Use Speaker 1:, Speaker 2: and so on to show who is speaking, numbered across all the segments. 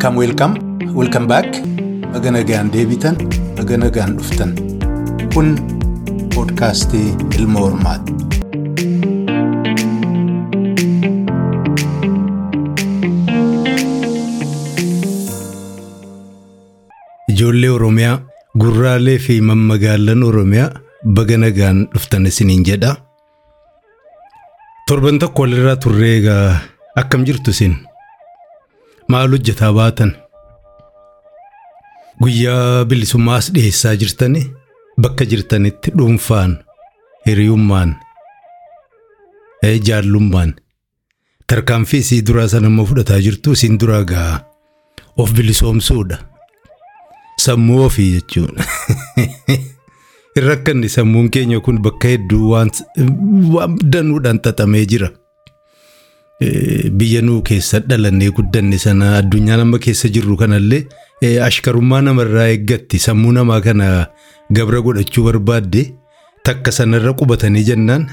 Speaker 1: Welcome, welcome, welcome back. Baga nagaan deebitan, baga nagaan dhuftan. Kun poodkaastii Ilma Hormaati. Ijoollee Oromiyaa gurraalee fi mammagaalan Oromiyaa baga nagaan dhuftan isiniin jedha. Torban tokko walirraa turree egaa akkam jirtu isin? Maal hojjetaa baatan? Guyyaa bilisummaas dhiyeessaa jirtani bakka jirtanitti dhuunfaan, hiriyummaan, jaallummaan tarkaanfii isii duraa sana immoo fudhataa jirtu isin duraa gaa of bilisoomsuudha. Sammuu ofii jechuudha. Hin rakkanne sammuun keenya kun bakka hedduu waan danuudhaan xaxamee jira. Biyya nuu keessa dhalannee guddanne sana addunyaa nama keessa jirru kanallee ashkarummaa namarraa eeggatti sammuu namaa kana gabra godhachuu barbaadde takka sanarra qubatanii jennaan.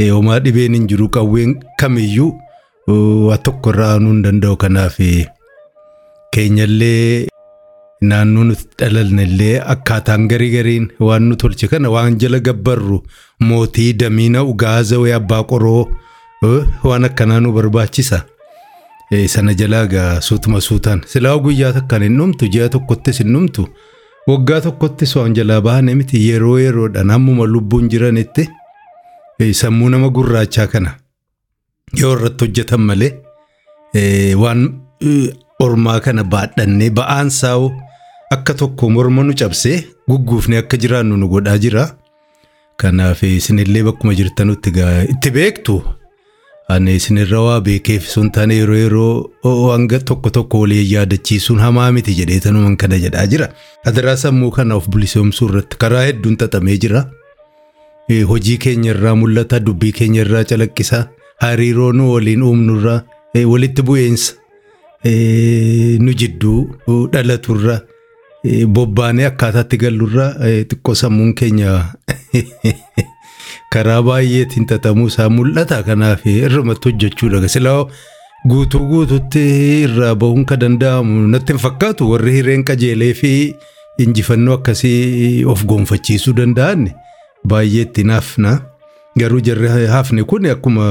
Speaker 1: Homaa dhibeen hin jiru qawween kamiyyuu waa tokko irra aanuu hin danda'u kanaaf keenyallee naannoo nuti dhalalnellee akkaataan garii gariin waan nu tolche kana waan jala gabbarru mootii damiina ugaaza abbaa qoroo waan akkanaa nu barbaachisa. Sana jalaa gaa suutuma suutaan silaa guyyaa takkaan hin dhumtu ji'a tokkottis hin dhumtu waggaa tokkottis waan jalaa bahane miti yeroo yeroodhaan hammuma lubbuun jiranitti sammuu nama gurraachaa kana yoo irratti hojjetan malee waan ormaa kana baadhannee ba'aan saa'u akka tokko morma nu cabsee gugguufnee akka jiraannu nu godhaa jira. Kanaaf isinillee bakkuma jirtanutti itti beektu. Ani isinirra waa beekeef sun taane yeroo yeroo hanga tokko tokko walii yaadachiisuun hamaa miti jedhee tanuman kana jedhaa jira. Adaraa sammuu kana of bilisoomsuu irratti karaa hedduun xaxamee jira. Hojii keenya irraa mul'ata, dubbii keenya irraa calaqqisa, hariiroo nu waliin uumnu irraa walitti bu'iinsa nu jidduu dhalaturra bobbaanee akkaataatti gallurra xiqqoo sammuun keenya karaa baay'eetiin xaxamuu isaa mul'ata. Kanaaf irrumatti hojjechuudha silaa guutuu guututti irraa bahuun ka danda'amu. Natti hin fakkaatu warri hireen qajeelee fi injifannoo akkasii of gonfachiisuu danda'an baay'eetti naafna garuu jarri hafne kun akkuma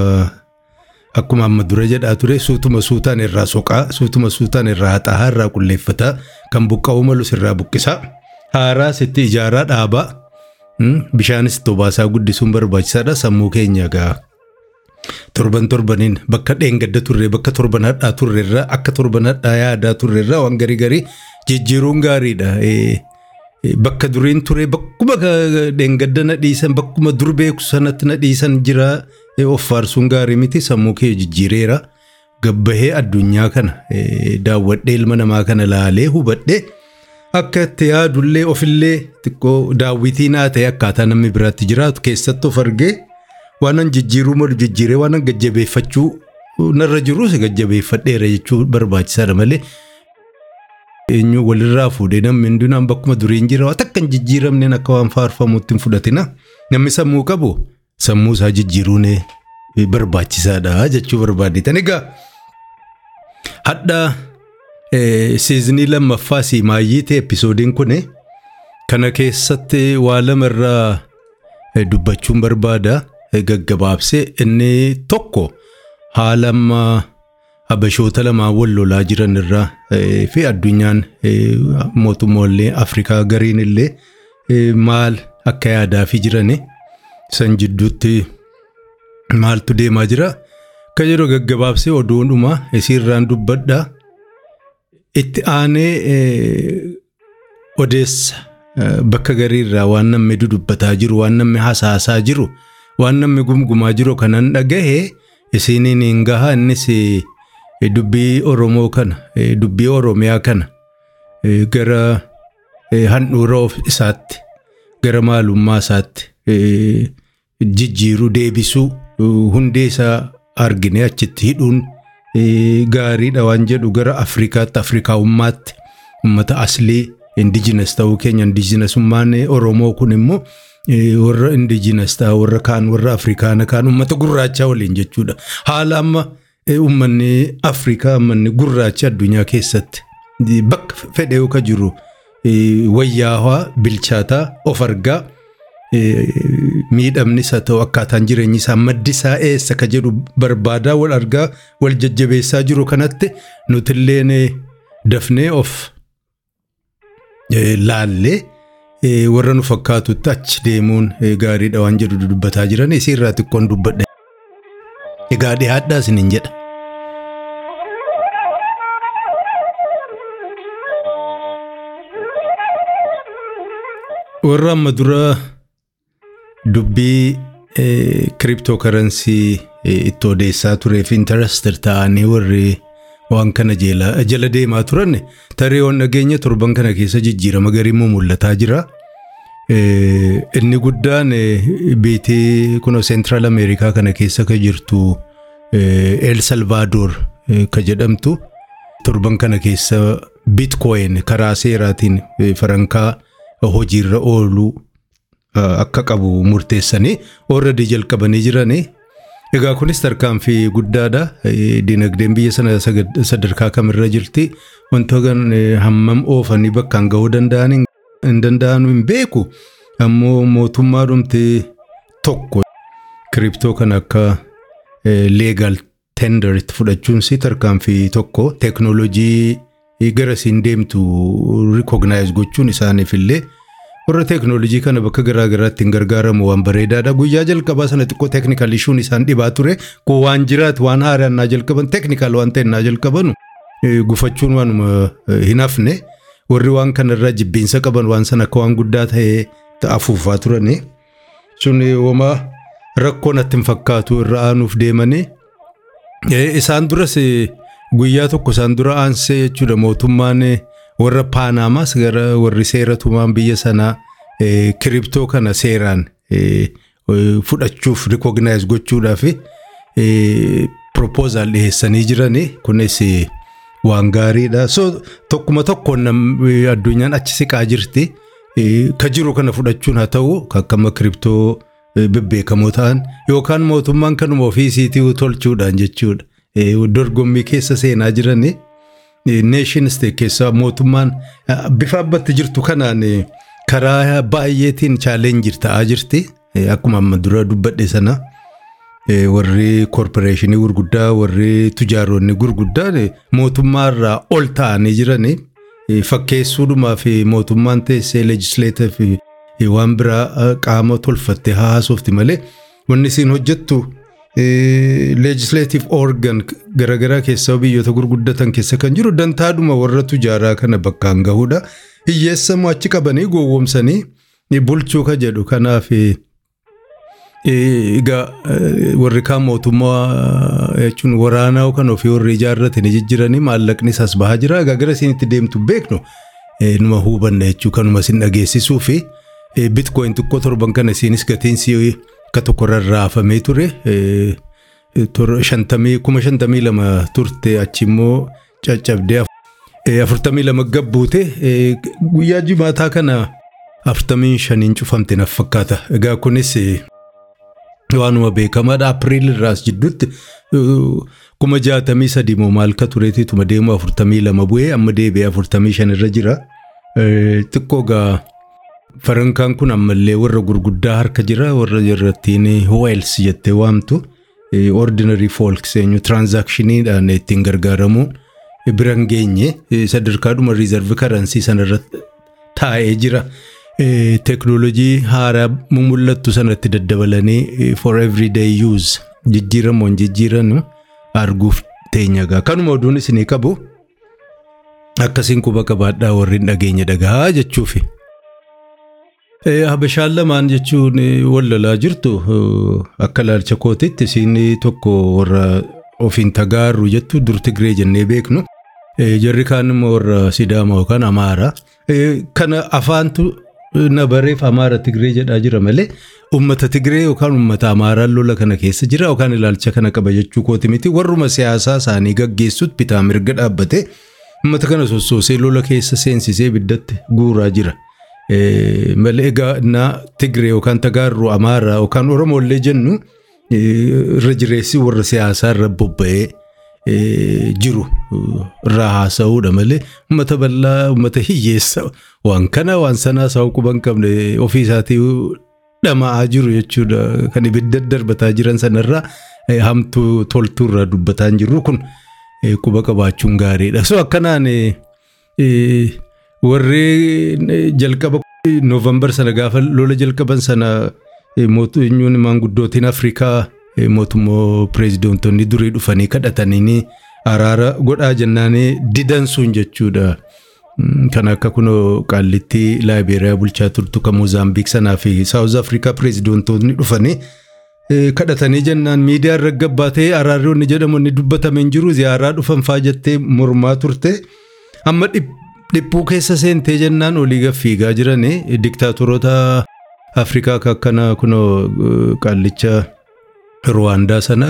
Speaker 1: akkuma amma dura jedhaa ture suutuma suutaan irraa soqaa suutuma suutaan irraa haxaa irraa qulleeffataa kan buqqa'uu malus irraa buqqisaa haaraas itti ijaaraa dhaabaa bishaanis itti obaasaa guddisuun barbaachisaadha sammuu keenya gaa torban torbaniin bakka dheengadda turre bakka torban hadhaa turre irraa akka torban hadhaa yaadaa turre irraa waan garii garii jijjiiruun gaariidha. Bakka duriin ture bakkuma dheengadda na dhiisan bakkuma dur beeku sanatti na dhiisan jira of faarsuun gaarii miti sammuu kee jijjiireera. Gabbahee addunyaa kana daawwadhee ilma namaa kana laalee hubadhee. Akka itti yaadullee ofillee xiqqoo daawwitii naa ta'e akkaataa namni biraatti jiraatu keessatti of argee waanan jijjiiruu malu jijjiiree waanan gajjabeeffachuu narra jirus gajjabeeffadheera jechuu barbaachisaadha malee. Eenyu walirraa fuudhee namni hundinaan bakkuma duriin jira waan akka hin jijjiiramneen akka waan faarfamuutti hin fudhatina. Namni sammuu qabu sammuu isaa jijjiiruun barbaachisaadha jechuu barbaadeetan. Egaa hadhaa. Siizinii lammaffaa siimaayyii ta'e episoodiin kun kana keessatti waa lama irraa dubbachuun barbaada. Gaggabaabsee inni tokko haala habashoota lamaan wal lolaa jiran irraa fi addunyaan mootummoolee Afrikaa gariin illee maal akka yaadaa fi jiran san jidduutti maaltu deemaa jira? Kan jedhu gaggabaabsee oduudhuma isiirraan dubbadha. Itti aanee odeessa bakka gariirraa waan namni dudubbataa jiru waan namni hasaasaa jiru waan namni gumgumaa jiru kanan dhagahe isiniin hin gaha innis dubbii Oromoo kana dubbii Oromiyaa kana gara handhuura isaatti gara maalummaa isaatti jijjiiruu deebisuu hundee isaa argine achitti hidhuun. Gaariidha waan jedhu gara Afrikaatti Afrikaawummaatti uummata aslii indijinas ta'uu keenya indijinasummaan Oromoo kun immoo warra indijinas ta'a warra kaan warra Afrikaana kaan uummata gurraachaa waliin jechuudha. Haala amma uummanni Afrikaa uummanni gurraacha addunyaa keessatti bakka fedhe yookaan jiru wayyaawaa bilchaataa of argaa miidhamnis haa ta'u akkaataan jireenyi isaa maddi isaa eessa ka jedhu barbaadaa wal argaa wal jajjabeessaa jiru kanatti nutilleen dafnee of laallee warra nu fakkaatutti achi deemuun gaariidha waan jedhu dubbataa jiran isiirraa xiqqoon dubbadha. Egaa dhiyaadhaa isiniin jedha. Warra amma dura dubbii kiriptookarensii itti odeessaa tureef intarastir ta'anii warri waan kana jala deemaa turan taree waan nageenya torban kana keessa jijjiirama garii mul'ataa jira. Inni guddaan biitii kun seentiraal Ameerikaa kana keessa ka jirtu El Salvaadoor ka jedhamtu. Torban kana keessa biitkoyin karaa seeraatiin farankaa hojiirra ooluu akka qabu murteessanii ooradii jalqabanii jiranii. Egaa kunis tarkaanfii guddaadha. Dinagdeen biyya sana sadarkaa kamirra jirti. Wantoota hammam oofanii bakkaan gahuu danda'an hin danda'an hin beeku. Ammoo mootummaa dhumti tokko kiriptoo kan akka leegaal tenderitti fudhachuun si tarkaanfii tokko teeknooloojii gara siin deemtu rikognaayiz gochuun isaaniif illee warra teeknooloojii kana bakka garaa garaatti hin gargaaramu waan bareedaadha. Guyyaa jalqabaa sana xiqqoo teeknikaal ishuun isaan dhibaa ture. Kun waan jiraatu waan haaraan naa jalqaban teeknikaal waan ta'e naa jalqabanu gufachuun waanuma hin hafne warri waan kanarraa jibbiinsa qaban waan sana akka waan guddaa ta'ee afuufaa turani. Sun homaa rakkoo natti hin fakkaatu irra aanuuf deemanii. Isaan duras guyyaa tokko isaan dura aansee jechuudha mootummaan warra paanaamaas gara warri seera tumaan biyya sanaa kiriptoo kana seeraan fudhachuuf rikognaayiz gochuudhaaf propoozaal dhiyeessanii jiranii kunis waan gaariidha. So tokkuma tokkoon addunyaan achi siqaa jirti. Ka jiru kana fudhachuun haa ta'u akkama kiriptoo bebbeekamoo ta'an yookaan mootummaan kanuma ofiisiitii tolchuudhaan jechuudha. Dorgommii keessa seenaa jiranii. Neeshin isteet keessaa mootummaan bifa abbatti jirtu kanaan karaa baay'eetiin chaalenjii ta'aa jirti. Akkuma amma dura dubbadhe sana warri koorporeeshinii gurguddaa warri tujaaronni gurguddaan mootummaarraa ol ta'anii jiranii fakkeessuudhumaa fi mootummaan teessee leejisleetiif waan biraa qaama tolfatte haasofti malee wanni isiin hojjettu leejisleetiif organ garaagaraa keessaa biyyoota gurguddatan keessa kan jiru dantaadhuma warra tujaaraa kana bakkaan gahuudha. Hiyyeessamoo achi qabanii gowwoomsanii bulchuu ka jedhu kanaaf egaa warri kaan mootummaa jechuun waraanaa kan ofii warri ijaarrate ni jijjiiranii maallaqni isaas bahaa jira. Egaa gara isinitti deemtu beeknu numa hubanna jechuu kanuma isin dhageessisuu fi bitcoin xiqqoo torban kana isinis gatiinsi akka tokko rarraafamee ture. Shantamii kuma shantamii lama turte achi immoo caccabdee afurtamii lama gabbuute guyyaa jimaataa kana afurtamii shaniin cufamte naaf fakkaata. Egaa kunis waanuma beekamaadha apiriil irraas jidduutti kuma jaatamii sadii moo maal ka tureeti tuma deemu afurtamii lama bu'ee amma deebi'ee afurtamii shan irra jira. Xiqqoo gaa farankaan kun ammallee warra gurguddaa harka jira warra jirrattiin weels jettee waamtu ordinary folks eenyu transaakshiniidhaan ittiin gargaaramu bira hin geenye sadarkaadhuma riizarvi karansii sanarratti taa'ee jira. Teeknooloojii haaraa mul'attu sanatti daddabalanii for everyday use jijjiiramoon jijjiiranu arguuf teenya gaa kanuma oduun isinii qabu akkasiin quba qabaadhaa warri hin dhageenye dhagaa jechuufi. Habashaan lamaan jechuun wal jirtu akka ilaalcha kootitti isiin tokko warra ofiin tagaarru jettu dur Tigree jennee beeknu. Jarri kaan immoo warra Sidaama yookaan Amaara. Kana afaantu na bareef Amaara Tigree jedhaa jira malee uummata Tigree yookaan uummata Amaaraan lola kana keessa jira yookaan ilaalcha kana qaba jechuu kooti miti. Warruma siyaasaa isaanii gaggeessutti bitaa mirga dhaabbate uummata kana sossoosee lola keessa seensisee biddatti guuraa jira. Malee egaa na Tigree yookaan Tagaarru Amaaraa yookaan Oromoollee jennu irra jireessi warra siyaasaa irra bobba'ee jiru irraa haasa'uudha malee uummata bal'aa uummata hiyyeessa waan kana waan sanaa saawwa quban qabne ofii isaatii dhama'aa jiru jechuudha kan ibidda darbataa jiran sanarraa hamtuu toltuurraa dubbataa jiru kun quba qabaachuun gaariidha. So akkanaan warri jalqaba noovembar sana gaafa lola jalqaban sana mootummaan maanguddootiin Afrikaa mootummoo pireezidontonni durii dhufanii kadhatanii araara godhaa jennaanii didan sun jechuudha. Kan akka kunoo qaallitti laayibeeriyaa bulchaa turtu kan Moozaambiik sanaa fi Saawuz Afrikaa pireezidontonni dhufanii kadhatanii jennaan miidiyaa irra gabbaatee araarroonni jedhamu inni dubbatame hin jiru ziyaaraa dhufan faa jettee mormaa turte. Amma dhiphuu keessa seentee jennaan olii gaffiigaa jiranii diktaatoroota Afrikaa akka akkanaa kunoo qaallicha Ruwaandaa sana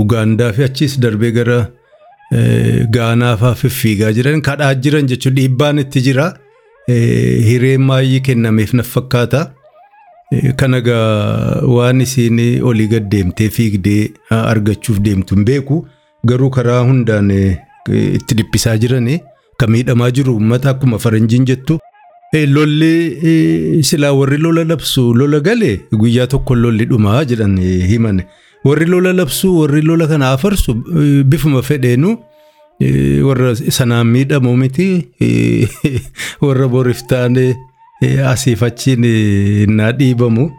Speaker 1: Ugaandaa fi achis darbee gara Gaanaa fa'aa fiffiigaa jiran kadhaa jiran jechuun dhiibbaan itti jira. Hireen maayyii kennameef na fakkaata. Kana waan isiin olii gad deemtee fiigdee argachuuf deemtu hin beeku. Garuu karaa hundaan itti dhiphisaa jiranii kan miidhamaa jiru uummata akkuma faranjiin jettu. Lolli silaa warri lola labsu lola galee? Guyyaa tokko lolli dhumaa jedhan himan. Warri lola labsu warri lola kana afarsu bifuma fedheenu. Warra sanaan miidhamu miti warra boriif taane asiif achiin naa dhiibamu.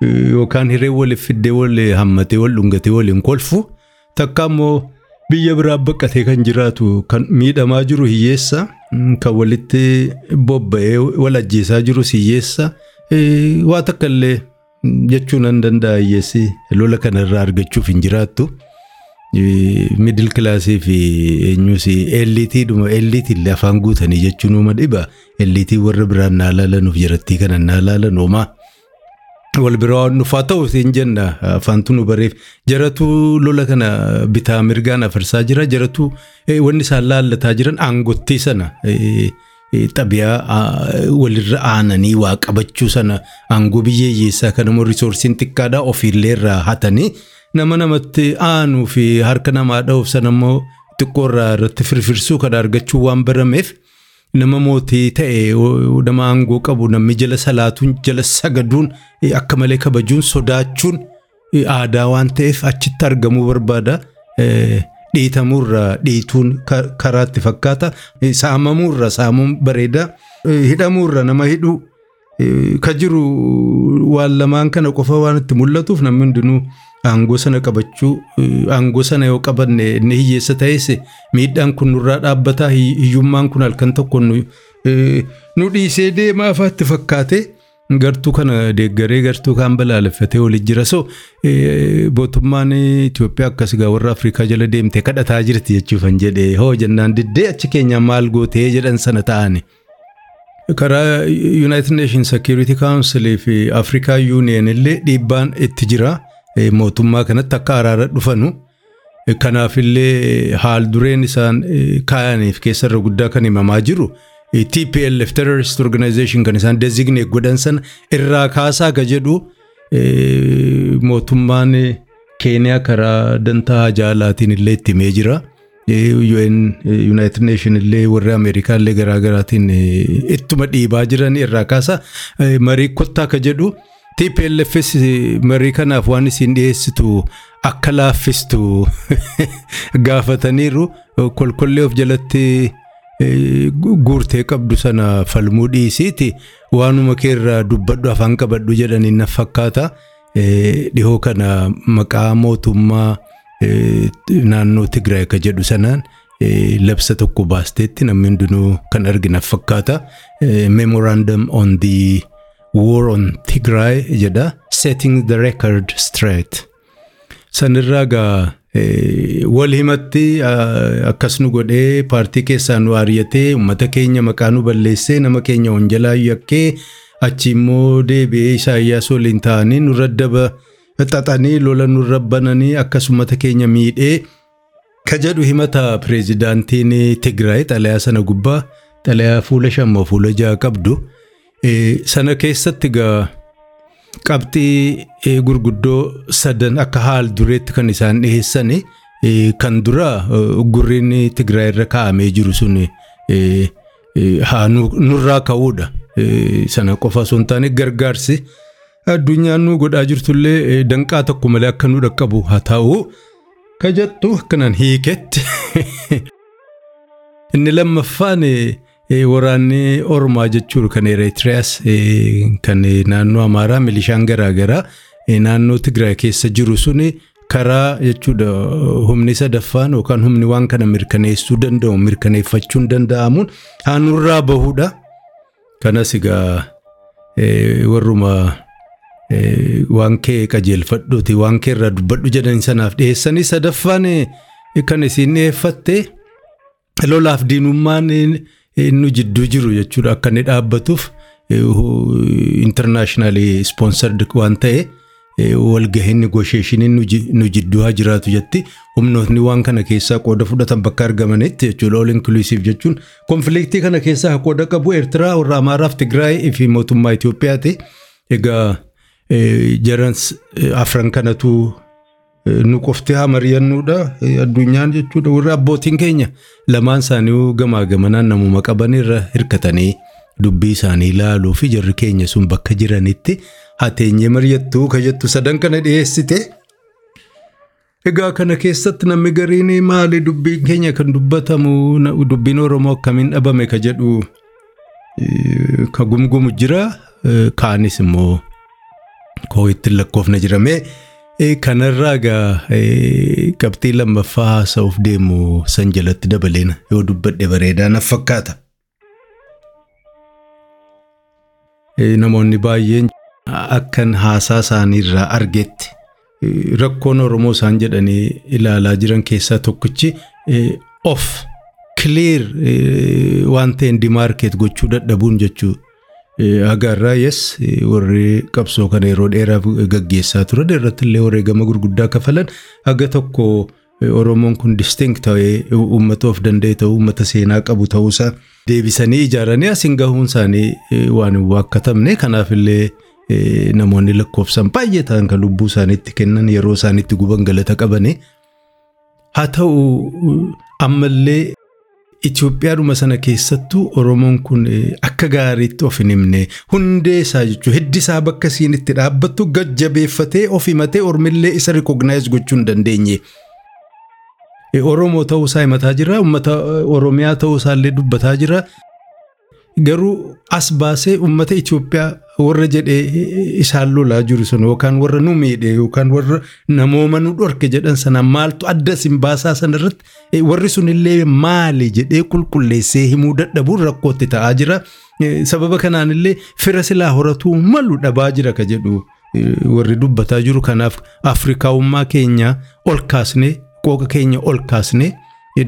Speaker 1: Yookaan hiree waliif fiddee wal hammatee wal dhungatee waliin kolfu. Takka immoo biyya biraa baqatee kan jiraatu kan miidhamaa jiru hiyyeessa kan walitti bobba'ee wal ajjeesaa jirus hiyyeessa waa takka illee jechuu nan danda'a hiyyeessi lola kanarraa argachuuf hin jiraattu. Miidil kilaasii fi eenyus elliitii dhuma elliitii illee afaan guutanii jechuun uuma dhiba. Elliitii warra biraan naa laalanuuf jarattii kana naa laalan uumaa. Wal biraa waan dhufaa ta'u hin jenna afaantu nu bareef. Jaratu lola kana bitaa mirgaan afarsaa jira. Jaratu wanni isaan laallataa jiran aangottii sana. xabiyaa walirra aananii waa qabachuu sana aangoo biyya hiyyeessaa kan immoo riisoorsiin xiqqaadhaa ofiillee irraa hatanii nama namatti aanuu fi harka namaa dha'uuf sana immoo xiqqoorraa irratti firfirsuu kan argachuu waan barameef nama mootii ta'e nama aangoo qabu namni jala salaatuun jala sagaduun akka malee kabajuun sodaachuun aadaa waan ta'eef achitti argamuu barbaada. dhiitamuurra dhiituun karaatti fakkaata. Saamamuurra saamuun bareeda. Hidhamuurra nama hidhu ka jiru waan lamaan kana qofa waan itti mul'atuuf namni hundinuu aangoo sana qabachuu aangoo sana yoo qabanne inni hiyyeessa ta'es miidhaan kun nurraa dhaabbataa hiyyummaan kun halkan tokko nu dhiisee deemaa afaatti fakkaate. Gartuu kana deeggaree gartuu kaan balaaleffatee waliin jira. So mootummaan Itoophiyaa akkas gaa warra Afrikaa jala deemtee kadhataa jirti jechuufan jedhee hoo jennaan diddee achi keenya maal gootee jedhan sana ta'ani. Karaa United Nations Security Council fi Afrikaa Union illee dhiibbaan itti jira. Mootummaa kanatti akka araara dhufanu. Kanaafillee haal dureen isaan kaayaniif keessarra guddaa kan himamaa jiru. TPLF terrorist organization kan isaan designate godhan sana irraa kaasaa ka jedhu mootummaan keeniyaa karaa dantaa jaalaatiin illee itti himee jira. UN United Nation illee warri Ameerikaa illee garaagaraatiin ittuma dhiibaa jiran irraa kaasa marii kottaa ka jedhu TPLFs marii kanaaf waan isin dhiyeessitu akka laaffistu gaafataniiru kolkollee of jalatti guurtee qabdu sana falmuu dhiisiiti waanuma keerraa dubbadhu afaan qabadhu jedhanii na fakkaata. Dhihoo kana maqaa mootummaa naannoo Tigraay ka jedhu sanaan labsa tokko baasteetti namni hundinuu kan argina fakkaata. Memorandum on the war on Tigray jedha setting the record straight. Sanirraa gaa wal himatti akkas nu godhee paartii keessaa nu ari'atee uummata keenya maqaa nu balleessee nama keenya wanjalaa yakkee achi immoo deebi'ee Isaayyaas waliin ta'anii nurra daba xaxanii lola nurra bananii akkas uummata keenya miidhee ka jedhu himata pireezidaantiin Tigraay xalayaa sana gubbaa xalayaa fuula shan fuula ja'a qabdu sana keessatti gaa qabxii gurguddoo sadan akka haal dureetti kan isaan dhiheessani kan dura gurriin Tigraay irra kaa'amee jiru sun haa nurraa ka'uudha. Sana qofa osoo hin taane gargaarsi addunyaan nu godhaa jirtullee danqaa tokko malee akka nu dhaqqabu haa ta'u ka jettu akkanaan hiiketti. Inni lammaffaan waraanni Oromaa jechuun kan Eritiriyaas kan naannoo Amaaraa milishaan garaagaraa naannoo Tigraay keessa jiru suni karaa jechuudha humni sadaffaan yookaan humni waan kana mirkaneessuu danda'u mirkaneeffachuun danda'amuun haanurraa bahuudha. Kanas egaa warruma waan kee qajeelfadhuuti waan kee irraa dubbadhu jedhan sanaaf dhiyeessanii sadaffaan kan isin dhiyeeffatte lolaaf diinummaan nu jidduu jiru jechuudha. Akka inni dhaabbatuuf intarnaashinaali ispoonsardi waan ta'e. walgahiin negosheeshiniin nu jidduu haa jiraatu jetti. Humnootni waan kana keessaa qooda fudhatan bakka argamanitti jechuudha. All inclusive jechuun. Konfliktii kana keessaa qooda qabu eertiraa warra amaaraaf tigraay fi mootummaa Itoophiyaati egaa jarans afran kanatu nu qoftee haa mari'annuudha addunyaan jechuudha warra abbootiin keenya lamaan isaanii gamaa gamanaan namuma qaban irra hirkatanii dubbii isaanii ilaaluu fi jarri keenya sun bakka jiranitti hateenyee mari'attuu ka jettu sadan kana dhiyeessite. Egaa kana keessatti namni gariin maali dubbiin keenya kan dubbatamu dubbiin Oromoo akkamiin dhabame ka jedhu ka gumgumu jira kaanis immoo koo ittiin lakkoofna jirame. Kanarraa egaa qabxii lammaffaa haasa'uuf deemu san jalatti dabaleena yoo dubbadhe bareedaa naaf fakkaata. Namoonni baay'een akkan haasaa isaanii irraa argetti rakkoon Oromoo isaan jedhanii ilaalaa jiran keessaa tokkichi of clear waan ta'een dimaarkeet gochuu dadhabuun jechuu agarraa yes warri qabsoo kana yeroo dheeraaf gaggeessaa turan irratti illee wareegama gurguddaa kafalan haga tokko Oromoon kun distinct ta'ee uummata of danda'e ta'uu uummata seenaa qabu ta'uusaa deebisanii ijaaranii asiin gahuun isaanii waan hin waakkatamne kanaaf illee namoonni lakkoofsan baay'ee ta'an kan lubbuu isaaniitti kennan yeroo isaaniitti guban galata qabani. Haa ta'u ammallee Itoophiyaadhuma sana keessattuu Oromoon kun akka gaariitti of hin himne hundee isaa jechuun hiddi isaa bakka isiin itti dhaabbattu gajjabeeffatee of himatee ormillee isa rikognaayiz gochuu hin dandeenye. Oromoo ta'uu isaa himataa jira uummata Oromiyaa ta'uu isaallee dubbataa jira. Garuu as baasee uummata Itoophiyaa warra jedhee isaan lolaa jiru sun yookaan warra nu miidhe yookaan warra namooma nu dhorke jedhan sana maaltu adda sin baasaa sana irratti warri sun illee maali jedhee qulqulleessee himuu dadhabuun rakkootti ta'aa jira. Sababa kanaan illee fira silaa horatuu malu dhabaa jira ka jedhu warri dubbataa jiru kanaaf Afrikaawummaa keenya ol kaasnee qooqa keenya ol kaasnee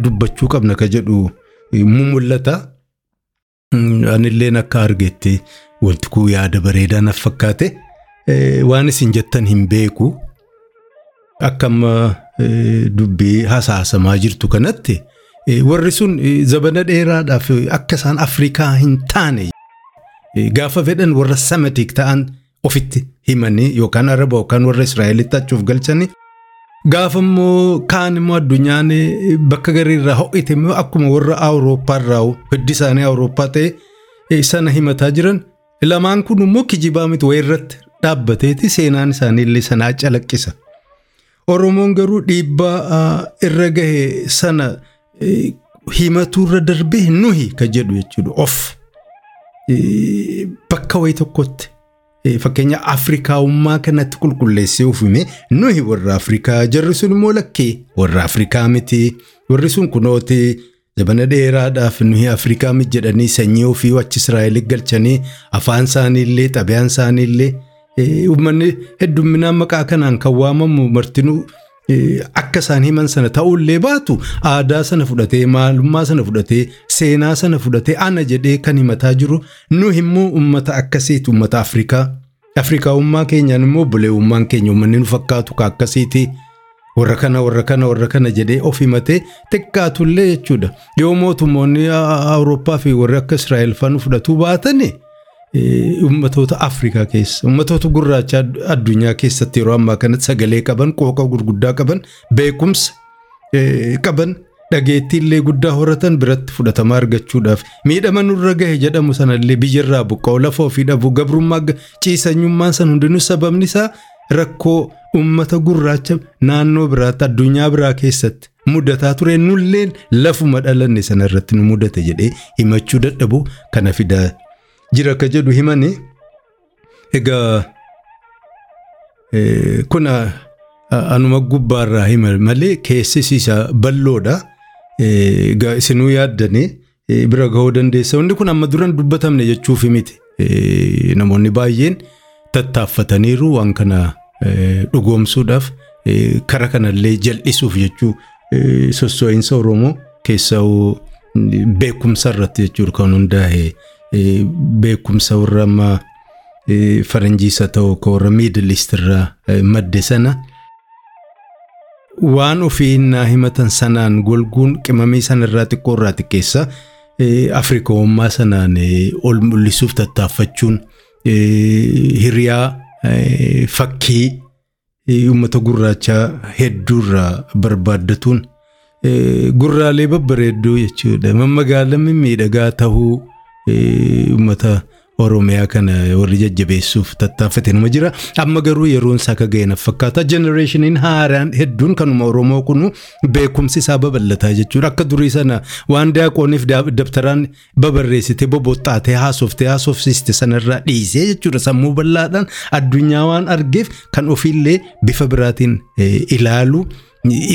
Speaker 1: dubbachuu qabna ka jedhu mul'ata. Anilleen akka argetti wanti kun yaada bareedaa naaf fakkaate waan isin jettan hin beeku. Akka amma dubbii hasaasamaa jirtu kanatti warri sun zabana dheeraadhaaf akka isaan Afrikaa hin taane gaafa fedhan warra samatik ta'an ofitti himanii yookaan araba yookaan warra Israa'elitti achuuf galchanii gaafa immoo kaan immoo addunyaan bakka gariirraa ho'ite immoo akkuma warra Awurooppaa irraa hiddi isaanii Awurooppaa ta'e sana himataa jiran lamaan kun immoo kijibaa miti wayii irratti dhaabbateeti. Seenaan isaanii illee sanaa calaqqisa. Oromoon garuu dhiibbaa irra gahe sana himatu irra darbee nuhi ka jedhu jechuudha. Of bakka wayii tokkotti. Fakkeenya Afrikaawummaa kanatti qulqulleessee uffime nuyi warra Afrikaa. Jarri sun immoo lakkee warra Afrikaa miti. Warri sun kunooti zabana dheeraadhaaf nuyi Afrikaa jedhanii sanyii ofii achi Israa'el galchanii afaan isaaniillee xabiyaan isaaniillee uummanni heddumminaan maqaa kanaan kan waamamu martinuu akka isaan himan sana ta'ullee baatu aadaa sana fudhatee maalummaa sana fudhatee seenaa sana fudhatee ana jedhee kan himataa jiru nu immoo uummata akkasiiti uummata Afrikaa. Afrikaawummaa keenyaan immoo buleewummaan keenya uummanni nu fakkaatu ka akkasiiti. Warra kana warra kana warra kana jedhee of himatee xiqqaatullee jechuudha. Yoo mootummoonni Awurooppaa fi warri akka Israa'el fanu fudhatuu baatani uummatoota Afrikaa keessa uummatoota gurraacha addunyaa keessatti yeroo ammaa kanatti sagalee qaban qooqa gurguddaa qaban beekumsa qaban dhageettiillee guddaa horatan biratti fudhatama argachuudhaaf miidhama nurra gahe jedhamu sanallee biyyarraa buqqa'u lafa ofii dhabu gabrummaa ciisanyummaan san hundinuu sababni isaa rakkoo ummata gurraacha naannoo biraatti addunyaa biraa keessatti mudataa ture nulleen lafuma dhalanne sana irratti nu mudate jedhee himachuu dadhabu kana fidaa jira akka jedhu himanii egaa kuna anuma gubbaarraa hima malee keessisiisa bal'oodha. Egaa isinuu yaaddanii bira gahuu dandeessa. Wanti kun amma duran dubbatamne jechuuf miti. Namoonni baay'een tattaaffataniiru waan kana dhugoomsuudhaaf kara kanallee jal'isuuf jechuu sossoo'insa Oromoo keessaa beekumsa irratti jechuudha kan hundaa'e beekumsa warra amma faranjiisa ta'u kan warra miidiliist irraa madde sana. waan ofii naa himatan sanaan golguun qimamii sanarraa xiqqoo irraa xiqqeessa afrikaawummaa sanaan ol mul'isuuf tattaaffachuun hiriyaa fakkii uummata gurraachaa hedduurraa barbaaddatuun gurraalee babbareedduu jechuudha. Mammagaalamni miidhagaa tahuu uummata Oromiyaa kana warri jajjabeessuuf tattaaffate nama jira. Amma garuu yeroon isaa akka ga'e fakkaata. Jenereeshiniin haaraan hedduun kanuma Oromoo kunu beekumsi isaa babal'ataa jechuudha. Akka durii sana waan daaqooniif dabtaraan babarreessite boboxxaatee haasoftee haasofsiiste sanarraa dhiisee jechuudha. Sammuu bal'aadhaan addunyaa waan argeef kan ofiillee bifa biraatiin ilaalu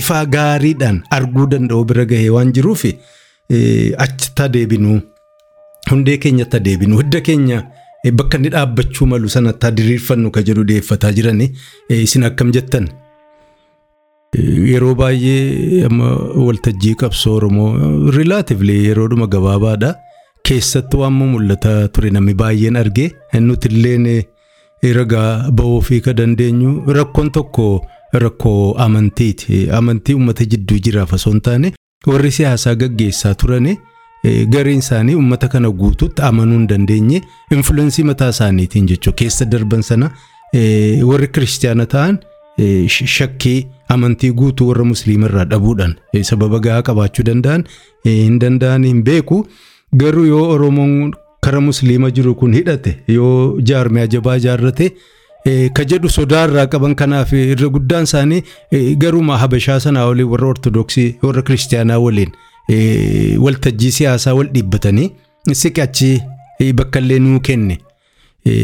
Speaker 1: ifaa gaariidhaan arguu danda'u bira gahee waan jiruuf achitti adeebinuu. Hundee keenyatti adeebinu hidda keenya bakka inni dhaabbachuu malu sanatti diriirfannu ka jedhu dhiyeeffataa jirani isin akkam jettan. Yeroo baay'ee waltajjii qabsoo Oromoo riilaativli yeroodhuma gabaabaadha. Keessatti waan mul'ataa ture namni baay'een argee nuti illeen ragaa ba'uu fi ka dandeenyu rakkoon tokko rakkoo amantiiti. Amantii uummata jidduu jiraaf osoo hin taane warri siyaasaa gaggeessaa turani. Gariin isaanii uummata kana guutuutti amanuu hin dandeenye influensii mataa isaaniitiin jechuudha keessa darban sana warri kiristiyaana ta'an shakkii amantii guutuu warra musliima irraa dhabuudhaan sababa gahaa qabaachuu danda'an hin danda'an hin beeku garuu yoo oromoon kara musliima jiru kun hidhate yoo jaarmiyaa jabaa jaarrate ka jedhu sodaarraa qaban kanaaf irra guddaan isaanii garuma habashaa sanaa waliin warra ortodoksii warra kiristiyaanaa waliin. Waltajjii siyaasaa wal dhiibbatanii siqachi bakka illee nuu kenne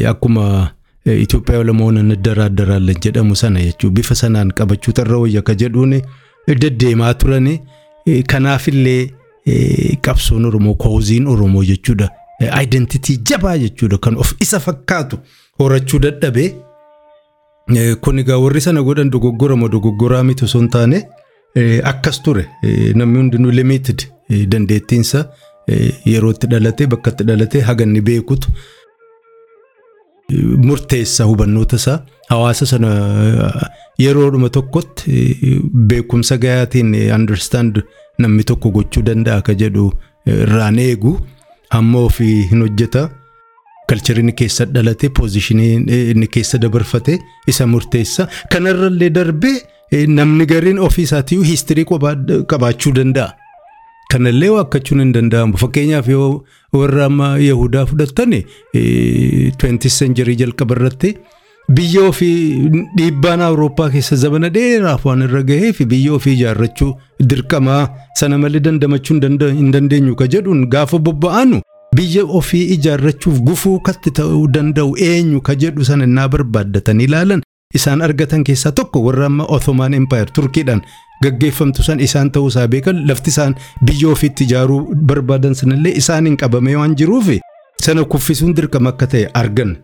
Speaker 1: akkuma Itoophiyaa olamoon daraaddaraallee jedhamu sana jechuudha bifa sanaan qabachuu tarra wayya ka jedhuun deddeemaa turan kanaafillee qabsoon Oromoo kooziin Oromoo jechuudha aayidentitii jabaa jechuudha kan of isa fakkaatu horachuu dadhabee kun egaa warri sana godhan dogoggora moo dogoggoraa miti osoo hin taane. Akkas ture namni hundinuu limited dandeettiinsa yerootti dhalate bakkatti dhalate haganni beekutu murteessa hubannoota isaa hawaasa sana yeroodhuma tokkotti beekumsa gahaatiin understand namni tokko gochuu danda'a ka jedhu irraan eegu hamma ofii hin hojjeta kalcharii inni keessa dhalate poozishinii inni keessa dabarfate isa murteessa kanarrallee darbee namni gariin ofii isaatiiyyuu hiistirii qabaachuu danda'a. Kanallee waakkachuun hin danda'amu. Fakkeenyaaf yoo warra amma Yahudaa fudhattan 20th century jalqaba irratti biyya ofii dhiibbaan Awurooppaa keessa zabana dheeraaf waan irra gahee fi biyya ofii ijaarrachuu dirqamaa sana malee dandamachuu hin dandeenyu ka jedhuun gaafa bobba'anu biyya ofii ijaarrachuuf gufuu katti ta'uu danda'u eenyu ka jedhu sana innaa barbaaddatanii ilaalan isaan argatan keessaa tokko warra amma Ottoman Empire Turkiidhaan gaggeeffamtu san isaan ta'uu isaa beekan lafti isaan biyya ofiitti ijaaruu barbaadan sanallee isaaniin qabamee waan jiruuf sana kuffisuun dirqama akka ta'e argan.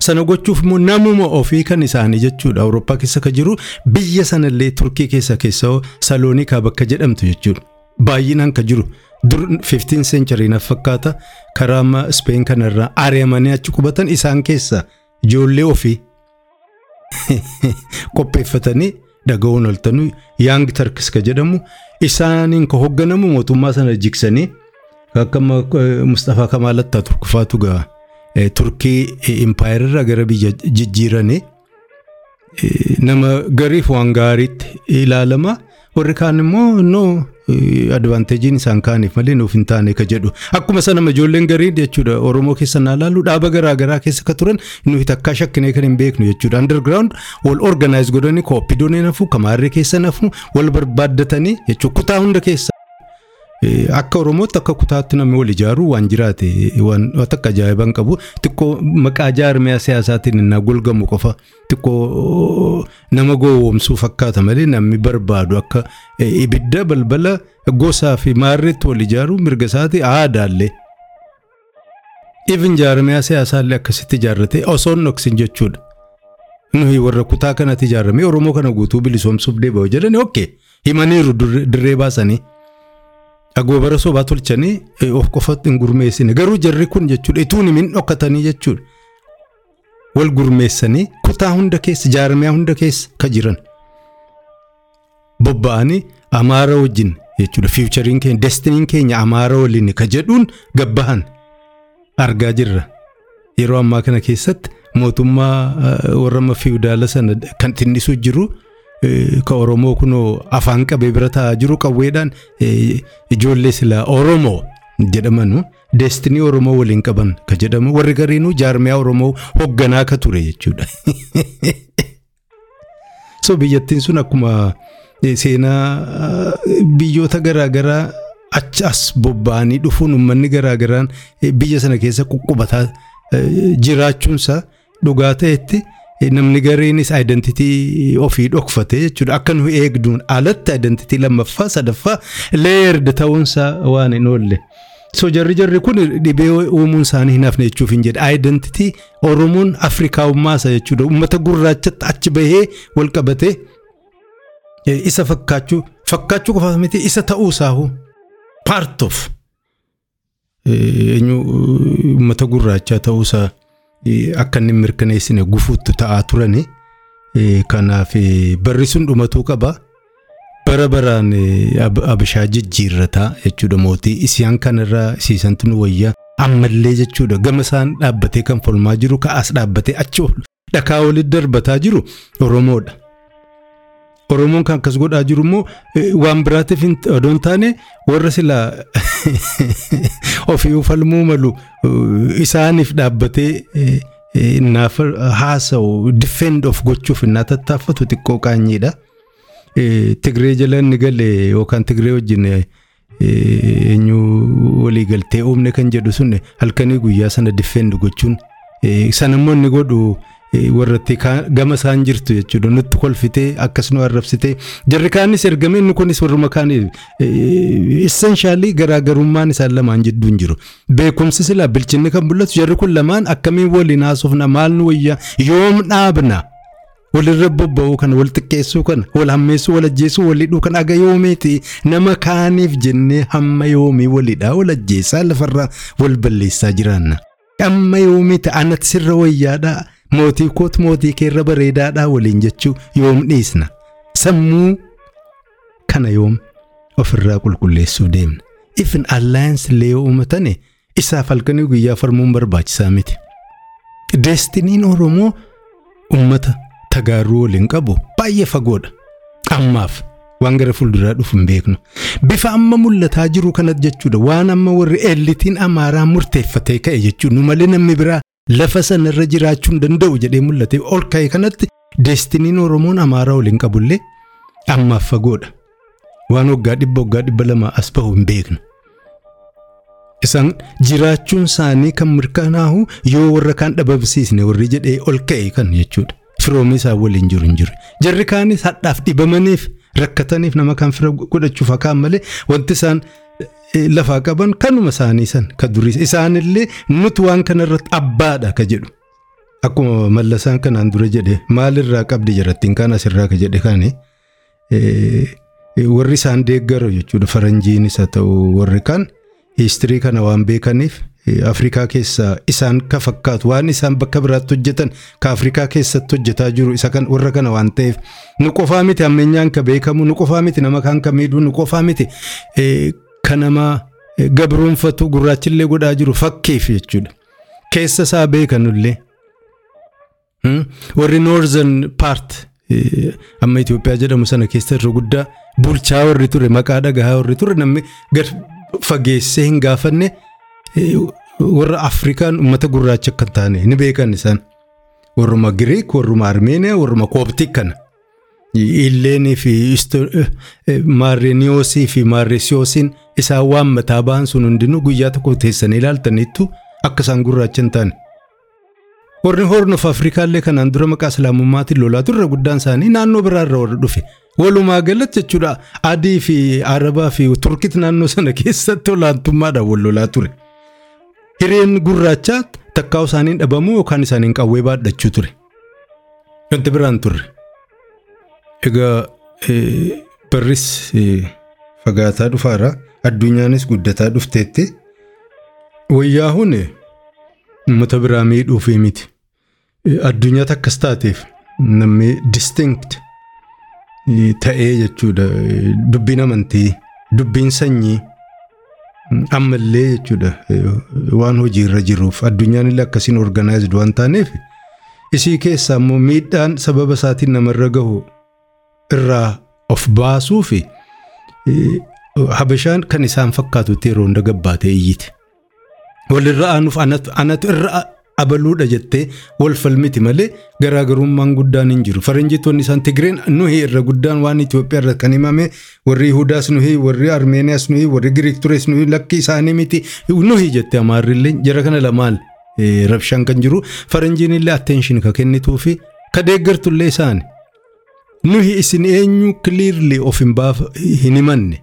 Speaker 1: Sana gochuuf immoo namuma ofii kan isaanii jechuudha Awurooppaa keessa ka jiru biyya sanallee Turkii keessa keessaa Saloonikaa bakka jedhamtu jechuudha. Baay'inaan ka jiru dur 15 century na fakkaata karaa amma Speen kanarraa ari'amanii achi qubatan isaan keessa ijoollee ofii qopheeffatanii dhaga'uun oltanuu yaang tarkis ka jedhamu isaaniin ka hoogganamu mootummaa sana jiksanii akka Mustafaa Kamaalattaa turkufaatu ga'a. Turkii impaayirarraa gara biyya jijjiiranii nama gariif waan gaariitti ilaalama warri kaan immoo no advaanteejiin isaan kaaniif malee nuuf hin taane ka jedhu. Akkuma sana ijoolleen garii jechuudha. Oromoo keessa naa laallu dhaaba garaa garaa keessa ka turan nuyi takkaa shakkinee kan hin beeknu jechuudha. Underground wal organize godhanii kooppidoon nafu kamaarree keessa nafu wal barbaaddatanii jechuudha. Kutaa hunda keessa. Akka Oromootti akka kutaatti namni wal ijaaru waan jiraate waan akka ajaa'iban qabu xiqqoo maqaa jaarmiyaa siyaasaatiin innaa golgamu qofa xiqqoo nama gowwoomsuu fakkaata malee namni barbaadu akka ibidda balbala gosaa fi maarreetti wal ijaaru mirga isaati aadaallee. Even jaarmiyaa siyaasaallee akkasitti ijaarrate osoo hin dhoksin jechuudha. Nuyi warra kutaa kanatti ijaarame Oromoo kana guutuu bilisoomsuuf deebi'u jedhani okkee himaniiru dirree baasanii. Agoobara sobaa tolchanii of qofatti hin gurmeessine garuu jarri kun jechuudha ituun himin dhokkatanii jechuudha. Wal gurmeessanii kutaa hunda keessa jaarmiyaa hunda keessa ka jiran. Bobba'anii amaara wajjin jechuudha fiichariin keenya destiniin keenya amaara waliin ka jedhuun gabbahan argaa jirra. Yeroo ammaa kana keessatti mootummaa warra amma fiiwdaala sana kan xinnisuu jiru. Ka Oromoo kunoo afaan qabee bira taa'aa jiru qawweedhaan ijoollee silaa Oromoo jedhamanu deestinii Oromoo waliin qaban ka jedhamu warri gariinuu jaarmiyaa Oromoo hoogganaa ka ture jechuudha. So biyyattiin sun akkuma seenaa biyyoota garaagaraa achi as bobba'anii dhufuun uummanni garaagaraan biyya sana keessa quqqubataa jiraachuunsa dhugaa ta'etti. Namni gareenis aayidentitii ofii dhokfate jechuudha akka nu eegduun alatti aayidentitii lammaffaa sadaffaa leerda ta'uunsaa waan hin oolle. So jarri jarri kun dhibee uumuun isaanii hin hafne jechuuf hin jedhe aayidentitii Oromoon Afrikaawummaasa jechuudha uummata gurraachatti achi bahee wal qabatee isa fakkaachuu fakkaachuu qofaaf miti isa ta'uusaahu part of. Eenyu uummata gurraachaa ta'uusaa. Akka inni mirkaneessine gufuutti ta'aa turani. Kanaaf barri sun dhumatuu qaba. Bara baraan abishaa jijjiirrataa jechuudha mootii isiyaan kanarraa isiisantu nu wayyaa ammallee jechuudha gama isaan dhaabbatee kan falmaa jiru ka'aas dhaabbatee achi ol dhakaa walitti darbataa jiru Oromoodha. Oromoon kan akkas godhaa jiru immoo waan biraatiif odoo hin taane warra silaa ofii falmuu malu isaaniif dhaabbatee naaf haasa'u defend of gochuuf innaa tattaaffatu xiqqoo qaanyiidha. Tigree jala inni gale yookaan Tigree wajjin eenyu walii galtee uumne kan jedhu sun halkanii guyyaa sana defend gochuun sanammoo inni godhu. Warratti gama isaan jirtu jechuudha nutti kolfitee akkas nu arrabsitee jarri kaanis ergame inni kunis warruma kaanii esseenshaalii garaagarummaan isaan lamaan jidduu hin jiru. Beekumsi silaa bilchinni kan mul'atu jarri kun lamaan akkamiin waliin haasofna maal nu wayyaa yoom dhaabna? Walirra bobba'uu kana wal xiqqeessuu kana wal hammeessuu wal ajjeessuu wal hidhuu kan aga yoomeeti? Nama kaaniif jennee hamma yoomii walidhaa wal ajjeessaa lafarraa wal balleessaa jiraanna. Amma yoomiiti anatti sirra wayyaadhaa mootii koot mootii keerra bareedaadhaa waliin jechuu yoom dhiisna sammuu kana yoom ofirraa qulqulleessuu deemna ifin illee yoo uumatane isaaf halkanii guyyaa falmuun barbaachisaa miti. Deestiniin Oromoo uummata tagaaruu waliin qabu baay'ee fagoodha ammaaf. waan gara fuulduraa dhufu hin beeknu bifa amma mul'ataa jiru kanatti jechuudha waan amma warri elitiin amaaraa murteeffatee ka'e jechuudha malee namni biraa lafa sanarra jiraachuu hin danda'u jedhee mul'ate ol ka'e kanatti deestiniin oromoon amaaraa waliin qabullee ammaaf fagoodha waan waggaa dhibba waggaa dhibba lama as bahu hin beeknu. Isaan jiraachuun isaanii kan mirkanaa'u yoo warra kaan dhabamsiisne warri jedhee ol ka'e kan jechuudha. Firoomii isaa waliin jiru hin jiru. Jarri kaanis hadhaaf dhibamaniif rakkataniif nama kan fira godhachuuf akaan malee wanti isaan lafaa qaban kanuma isaanii san ka durii isaanillee nuti waan kanarratti abbaadha ka jedhu. Akkuma mallasaan kanaan dura jedhe maalirraa qabdi jarattiin kaan asirraa ka jedhe kaani warri isaan deeggaru jechuudha. Faranjiinis haa ta'u warri kaan hiistirii kana waan beekaniif Afrikaa keessaa isaan ka fakkaatu waan isaan bakka biraatti hojjetan ka Afrikaa keessatti hojjetaa jiru isa kan warra kana waan ta'eef. Nu qofaa miti ammeenyaan ka beekamu nu qofaa miti nama kaan ka miidhuu nu qofaa miti ka nama gabroonfatu gurraachillee godhaa jiru fakkeef jechuudha. Keessa isaa beekanullee warri Northern Part amma Itoophiyaa jedhamu sana keessa irra guddaa bulchaa warri ture maqaa dhagahaa warri ture namni gad fageessee hin gaafanne warra Afrikaan uummata gurraacha hin taane ni beekan isaan. Warruma Giriik, warruma Armeeniyaa, warruma Kooptik kana. Illeenii fi Maarreniyoosii fi Maarresiyoosiin isaan waan mataa ba'an sun hundinuu guyyaa tokko teessanii ilaaltaniittu akka isaan gurraacha hin taane. Warri Horn of Afrikaallee kanaan dura maqaa islaamummaatiin lolaa turre guddaan isaanii naannoo biraarra warra dhufe. Walumaa galatti jechuudha adii fi arabaa fi turkit naannoo sana keessatti olaantummaadhaan wal lolaa ture. Hireen gurraachaa takkaa'u isaaniin dhabamuu yookaan isaaniin qawwee baadhachuu ture. Wanti biraan turre. Egaa barris fagaataa dhufaara addunyaanis guddataa dhufteetti wayyaa hune uummata biraa miidhuufi miti. Addunyaa takkas taateef namni distinct ta'ee jechuudha dubbiin amantii dubbiin sanyii ammallee jechuudha waan hojiirra jiruuf addunyaan illee akkasiin organaayizd waan taaneef isii keessaa immoo miidhaan sababa isaatiin namarra gahu irraa of baasuu fi habashaan kan isaan fakkaatutti yeroo hunda gabbaatee iyyite. Walirra aanuuf anatu irra abaluudha jettee wal falmiti malee garaagarummaan guddaan hin jiru. Faranjitoonni isaan Tigireen nuhi irra guddaan waan Itoophiyaa irra kan himame warri Yihudaas nuhi warri Armeeniyaas nuhi warri Giriik tures nuhi lakki isaanii miti nuhi jettee Amaarrillee jara kana lamaan rabshaan kan jiru faranjiin illee attention ka kennituu fi ka deeggartullee isaani. Nuhi isin eenyu clearly of hin baaf hin himanne.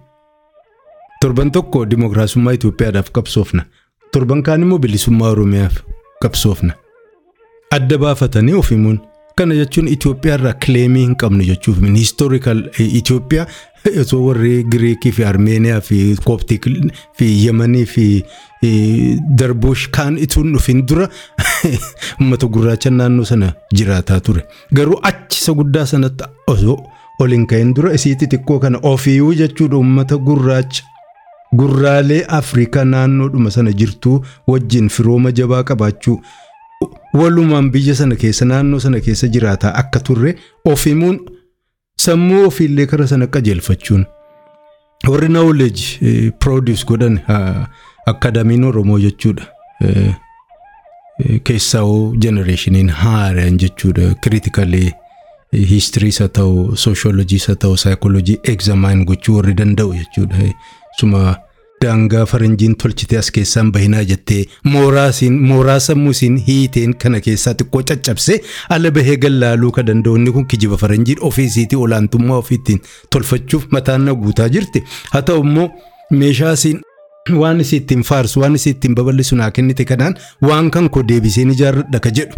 Speaker 1: Torban tokko dimookiraasummaa Itoophiyaadhaaf qabsoofna. Torban kaan immoo bilisummaa Oromiyaaf qabsoofna. Adda baafatanii of himuun kana jechuun Itoophiyaa irraa kileemii hin qabnu jechuuf historical Itoophiyaa osoo warri Giriikii fi Armeeniyaa fi Kooptik fi Yemanii fi Darbuush kaan ituun dhufin dura uummata gurraacha naannoo sana jiraataa ture. Garuu achi isa guddaa sanatti osoo ol hin ka'in dura isii xixiqqoo kana ofiyyuu jechuudha uummata gurraacha. Gurraalee Afrikaa naannoodhuma sana jirtuu wajjin firooma jabaa qabaachuu walumaan biyya sana keessa naannoo sana keessa jiraataa akka turre of himuun sammuu ofiillee kara sana qajeelfachuun warri knowledge produce godhan akkaadaamiin Oromoo jechuudha. Keessaa'oo jenereeshiniin haaraan jechuudha kiriitikalee hiistiriis haa ta'u sooshoolojiis haa ta'u saayikoolojii egzaamaan gochuu warri danda'u jechuudha. Daangaa faranjiin tolchite as keessaan bahinaa jettee mooraa sammuusiin hiiteen kana keessaa xiqqoo caccabsee ala bahee gallaaluu ka danda'u kun kijiba faranjiin ofiisiitii olaantummaa ofiittiin tolfachuuf mataan na guutaa jirti. Haa ta'u immoo meeshaasiin waan isii ittiin faarsu waan isii ittiin babal'isu naa kennite kanaan waan kan koo deebiseen ijaarradha ka jedhu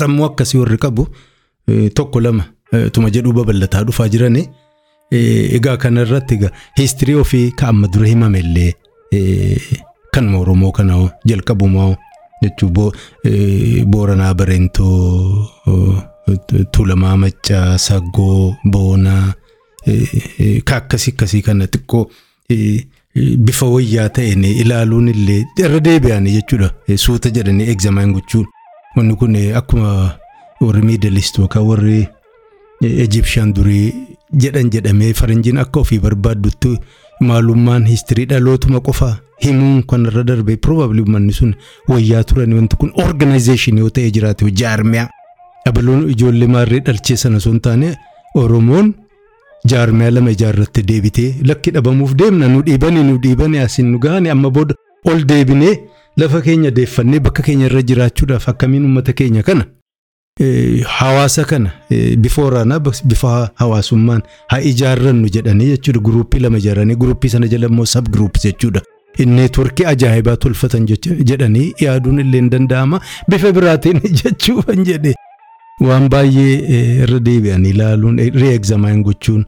Speaker 1: sammuu akkasii warri qabu tokko lama tuma jedhuu babal'ataa dhufaa jiranii. Egaa kanarratti egaa hiistirii ofii ka amma dura himame illee kanuma Oromoo kana jalqabumaa jechuun Booranaa Bareentoo Tuulamaa Maccaa Saggoo Boonaa ka akkasii akkasii kana xiqqoo bifa wayyaa ta'een ilaaluun illee irra deebi'anii jechuudha. Suuta jedhanii egzaamaan gochuun. Wanni kun akkuma warri miidalist yookaan warri Ejipshaan durii jedhan jedhamee faranjiin akka ofii barbaaddutti maalummaan hiistirii dhalootuma qofaa himuun kanarra darbe probably uummanni sun. Wayyaa turan wanti kun organization yoo ta'e jiraate jaarmiyaa abaloon ijoollee maarree dhalchee sana hin taane oromoon jaarmiyaa lama ijaarratte deebitee lakki dhabamuuf deemna nu dhiibanii nu dhiibanii asiin nu gahanii amma booda ol deebinee lafa keenya deeffannee bakka keenya irra jiraachuudhaaf akkamiin uummata keenya kana hawaasa kana bifa waraanaa bifa hawaasummaan haa ijaarrannu jedhanii jechuudha. Guruuppii lama ijaaranii guruuppii sana jala immoo sab guruup jechuudha. Neetworkii ajaa'ibaa tolfatan jedhanii yaaduun illee hin danda'ama. Bifa biraatiin jechuu kan jedhe. Waan baay'ee irra deebi'anii ilaaluun reegzamaan gochuun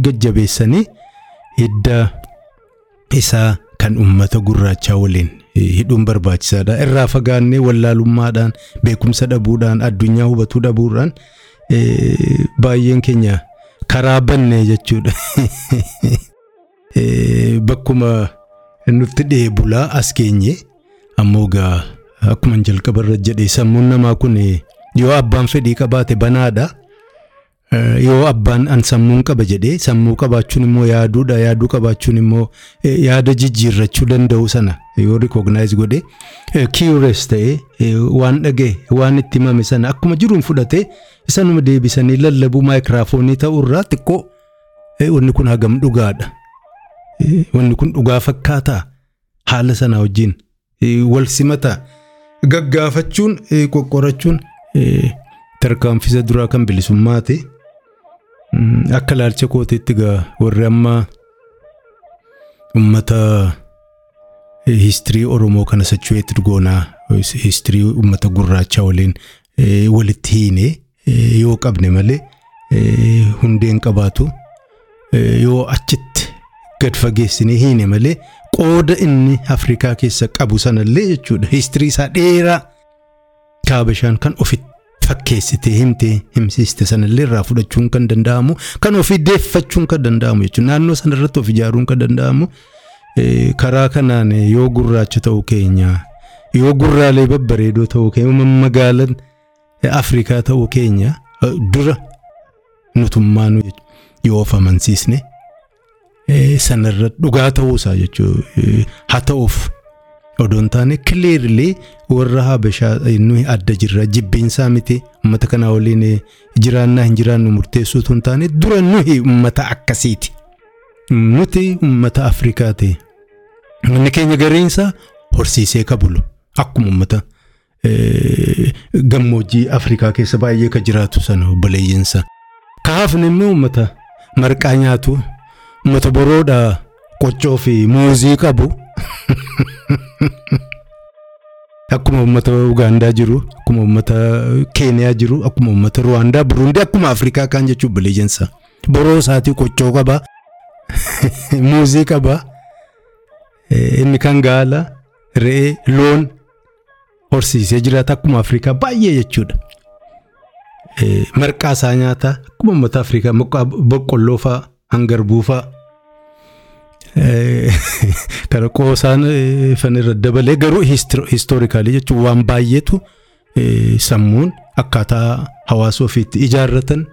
Speaker 1: gajjabeessanii hidda isaa kan uummata gurraachaa waliin hidhuun barbaachisaadha. Irraa fagaannee wallaalummaadhaan beekumsa dhabuudhaan addunyaa hubatuu dhabuudhaan baay'een keenya karaa banne jechuudha. Bakkuma nutti dhihee bulaa as keenye ammoo gaa akkuma jalqaba irra jedhe sammuun namaa kun yoo abbaan fedhii qabaate banaadha. Yoo abbaan an sammuun qaba jedhee sammuu qabaachuun immoo yaaduudha yaaduu qabaachuun immoo yaada jijjiirrachuu danda'u sana yoo rikoognaayiz godhe kiurees ta'ee waan dhaga'e waan itti himame sana akkuma jiruun fudhatee isanuma deebisanii lallabuu maayikiraafoonii ta'urraa xiqqoo wanni kun hagam dhugaadha. Wanni kun dhugaa fakkaataa haala sana wajjin wal simataa gaggaafachuun qoqqorachuun tarkaanfisa duraa kan bilisummaati. Akka ilaalcha kootiitti gaa. Warri amma uummata histirii Oromoo kana sachuweetti goonaa histirii uummata gurraachaa waliin walitti hiine yoo qabne malee hundeen qabaatu yoo achitti gad fageessinee hiine malee qooda inni Afrikaa keessa qabu sanallee jechuudha. Histirii isaa dheeraa. Kaabashaan kan ofitti fakkeessitee himtee himsiiste sanallee irraa fudhachuun kan danda'amu kan ofii deeffachuun kan danda'amu jechuudha. Naannoo sanarratti of ijaaruun kan danda'amu karaa kanaan yoo gurraacha ta'uu keenya yoo gurraalee babbareedoo ta'uu keenya magaalaan Afrikaa ta'uu keenya dura nutummaanu yoo of amansiisne sanarra dhugaa ta'uusaa jechuudha. Haa ta'uuf. Odoon taane kileerlee warra habashaa nuyi adda jirra jibbiinsaa miti uummata kanaa waliin jiraannaa hin jiraannu murteessuutu hin taane dura nuyi uummata akkasiiti. Nuti uummata Afrikaati. Manni keenya gareensaa horsiisee kabulu akkuma uummata gammoojjii Afrikaa keessa baay'ee ka jiraatu sana obboleeyyiinsa. Kaafni immoo uummata marqaa nyaatu uummata boroodhaa qoccoo fi muuzii qabu. Akkuma uummata Ugaandaa jiru, akkuma uummata Keeniyaa jiru, akkuma uummata Ruwaandaa, Buruundii, akkuma Afrikaa kaan jechuun bileeyyansa. Boroo isaatii qoccoo qaba, muuzii qaba, inni kan gaala, re'ee, loon horsiisee jiraata akkuma Afrikaa baay'ee jechuudha. Marqaa isaa nyaata akkuma uummata Afrikaa boqqolloo fa'a, hangarbuu fa'a. Kana qoosaan fanirra dabalee garuu histoorikaalii jechuun waan baay'eetu sammuun akkaataa hawaasa ofiitti ijaarratan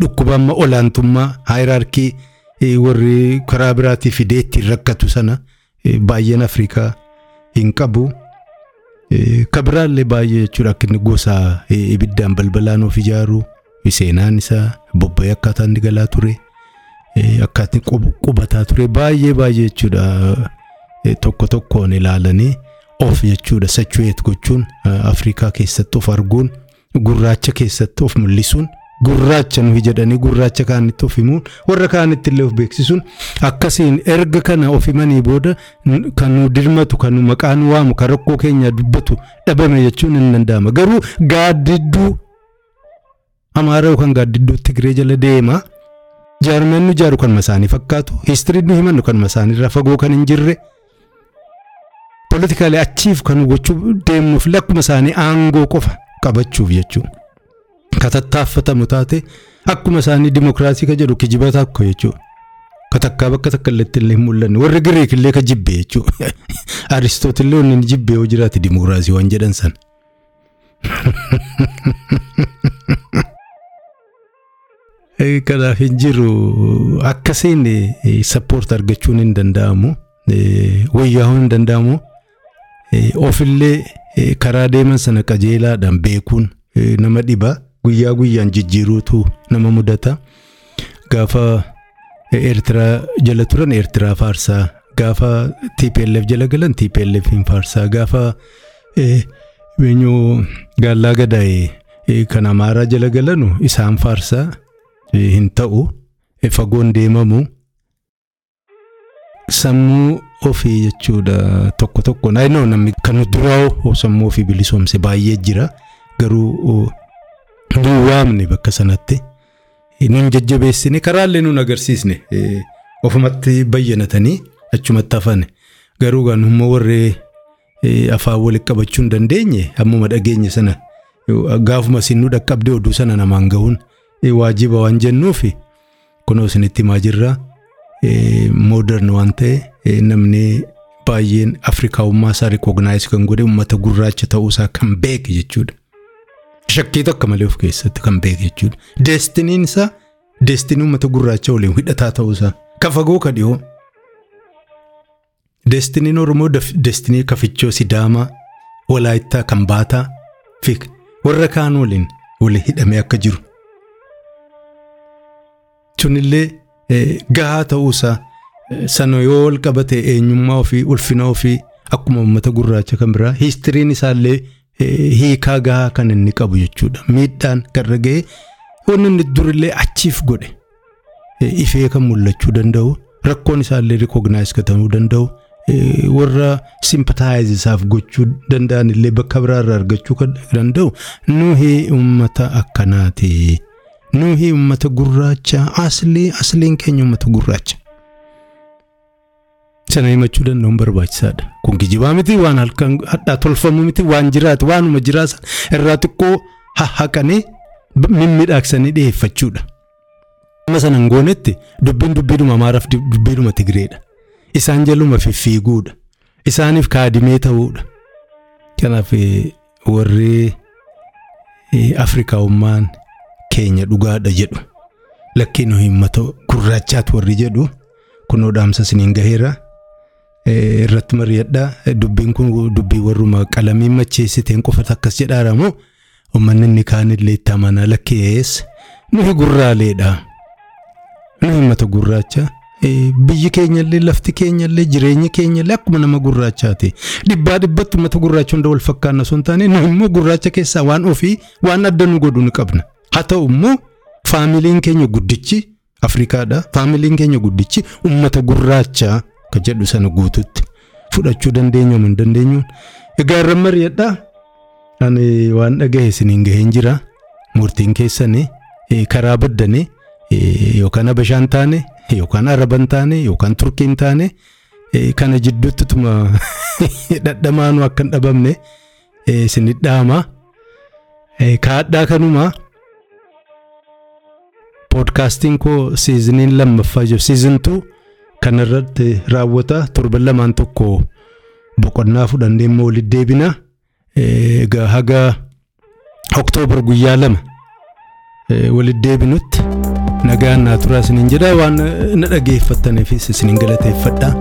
Speaker 1: dhukkuba amma olaantummaa haayiraarkii warri karaa biraatii fidee ittiin rakkatu sana baay'een Afrikaa hin qabu. Kabiraallee baay'ee jechuudha akka inni gosa ibiddaan balbalaan of ijaaru seenaan isaa bobba'ee akkaataa inni galaa ture. Akkaatiin qubataa ture baay'ee baay'ee jechuudha. Tokko tokkoon ilaalanii of jechuudha. Sachuweet gochuun afrikaa keessatti of arguun gurraacha keessatti of mul'isuun gurraacha nuyi jedhanii gurraacha kaanitti of himuun warra kaanitti illee of beeksisuun akkasiin erga kana of himanii booda kan nu dirmatu kan nu maqaan waamu kan rakkoo keenya dubbatu dhabame jechuun hin danda'ama. Garuu gaaddidduu amaara yookaan gaaddidduu tigiree jala deema. Jaarmeen nu jaaru kan masaanii fakkaatu, histiriin nu himannu kan masaaniirraa fagoo kan hin jirre, politikaalee achiif kan gochuu deemnuuf lakkuma isaanii aangoo qofa qabachuuf jechuudha. Katattaaffatamu taate akkuma isaanii dimokiraasii ka jedhu kijiba takko jechuudha. Katakkaa bakka takka illee illee hin mul'anne warri Giriik illee ka jibbe jechuudha. Aristootillee wanni jibbe yoo jiraate dimokiraasii waan jedhan sana. Kanaaf hin jiru akkasiin sappoort argachuun hin danda'amu. Wayyaa'uun hin danda'amu. Ofillee karaa deeman sana qajeelaadhaan beekuun nama dhiba. Guyyaa guyyaan jijjiiruutu nama mudata. Gaafa Eertiraa jala turan Eertiraa faarsaa. Gaafa TPLF jala galan TPLF hin faarsaa. Gaafa beenyuu gaallaa gadaa'e kan Amaaraa jala galanu isaan faarsaa. Hin ta'u fagoon deemamu. Sammuu ofii jechuudha tokko tokko. Naannoo namni kan duraa sammuu ofii bilisoomse baay'ee jira. Garuu nu waamne bakka sanatti. Nun jajjabeessine karaallee nun agarsiisne. Ofumatti bayyanatanii achumatti hafan garuu gaanummaa warree afaan walitti qabachuu hin dandeenye? Ammuma dhageenya sana. Gaafuma isin nu dhaqqabdee oduu sana namaan gahuun waajiba waan jennuufi kunoo isinitti himaa jirra moodern waan ta'e namni baay'een afrikaawummaa isaa rikoognaayiz kan godhe uummata gurraacha ta'uusaa kan beeke jechuudha. Shakkii tokko malee of keessatti kan beeku jechuudha. Deestiniin isaa deestinii uummata gurraacha waliin hidhataa ta'uusaa. Ka fagoo ka dhiyoo. Deestiniin Oromoo deestinii kafichoo Sidaamaa, Walaayittaa, Kambaataa fi warra kaan waliin waliin hidhamee akka jiru. Sunillee gahaa ta'uusaa sana yoo wal qabate eenyummaa ofii ulfina ofii akkuma uummata gurraacha kan biraa hiistiriin isaallee hiikaa gahaa kan inni qabu jechuudha. Miidhaan karra ga'ee wanni inni durillee achiif godhe ifee kan mul'achuu danda'u rakkoon isaallee rikoognaayis kan ta'uu danda'u warra simpataayiz isaaf gochuu danda'an illee bakka biraarraa argachuu danda'u nuhi uummata akkanaati. Nuhi uummata gurraacha aslii asliin keenya uummata gurraacha. Sana himachuu danda'uun barbaachisaadha. Kun kijibaa miti waan halkan hadhaa tolfamu miti waan jiraatu waanuma jiraatan irraa xiqqoo hahaqanii mimmiidhaagsanii dhiyeeffachuudha. Amma sana hin goonetti dubbiin dubbiidhuma Amaaraaf dubbiidhuma Tigireedha. Isaan jaluma fiffiiguudha. Isaaniif kaadimee ta'uudha. Kanaaf warri Afrikaawummaan keenya dhugaadha jedhu. Lakkiin uummata gurraachaatu warri jedhu kunoo dhaamsa isiniin gaheera. irratti mari'adhaa dubbiin kun dubbii warruma qalamiin macheessiteen qofatu akkas jedhaara moo uummanni inni kaanillee itti amanaa lakkees nuyi gurraaleedha. Nuyi uummata gurraacha biyyi keenyallee lafti keenyallee jireenyi keenyallee akkuma nama gurraachaati. Dhibbaa dhibbatti uummata gurraacha hunda wal fakkaanna osoo hin taane nuyi immoo gurraacha keessaa waan ofii waan adda nu godhu ni qabna. Haa ta'u immoo faamiliin keenya guddichi Afrikaadha. Faamiliin keenya guddichi uummata gurraachaa ka jedhu sana guututti fudhachuu dandeenyu hin dandeenyuun. Egaa irra mari'adhaa. Ani waan dhagahe isiniin gaheen jira. Murtiin keessanii karaa baddanii yookaan Habashaan taane yookaan Araban taane yookaan Turkiin taane kana jidduutti tuma dhadhamaanu akka hin dhabamne isinit dhaama. Kaadhaa kanumaa. Poodkaastiin koo siiziniin lammaffaa jiru. Siizintuu kanarratti raawwata torban lamaan tokko boqonnaa fudhannee immoo walitti deebina. Egaa haga Oktoobar guyyaa lama walitti deebinutti nagaan naa turaa isiniin jedha waan na dhageeffattaniifis isiniin galateeffadha.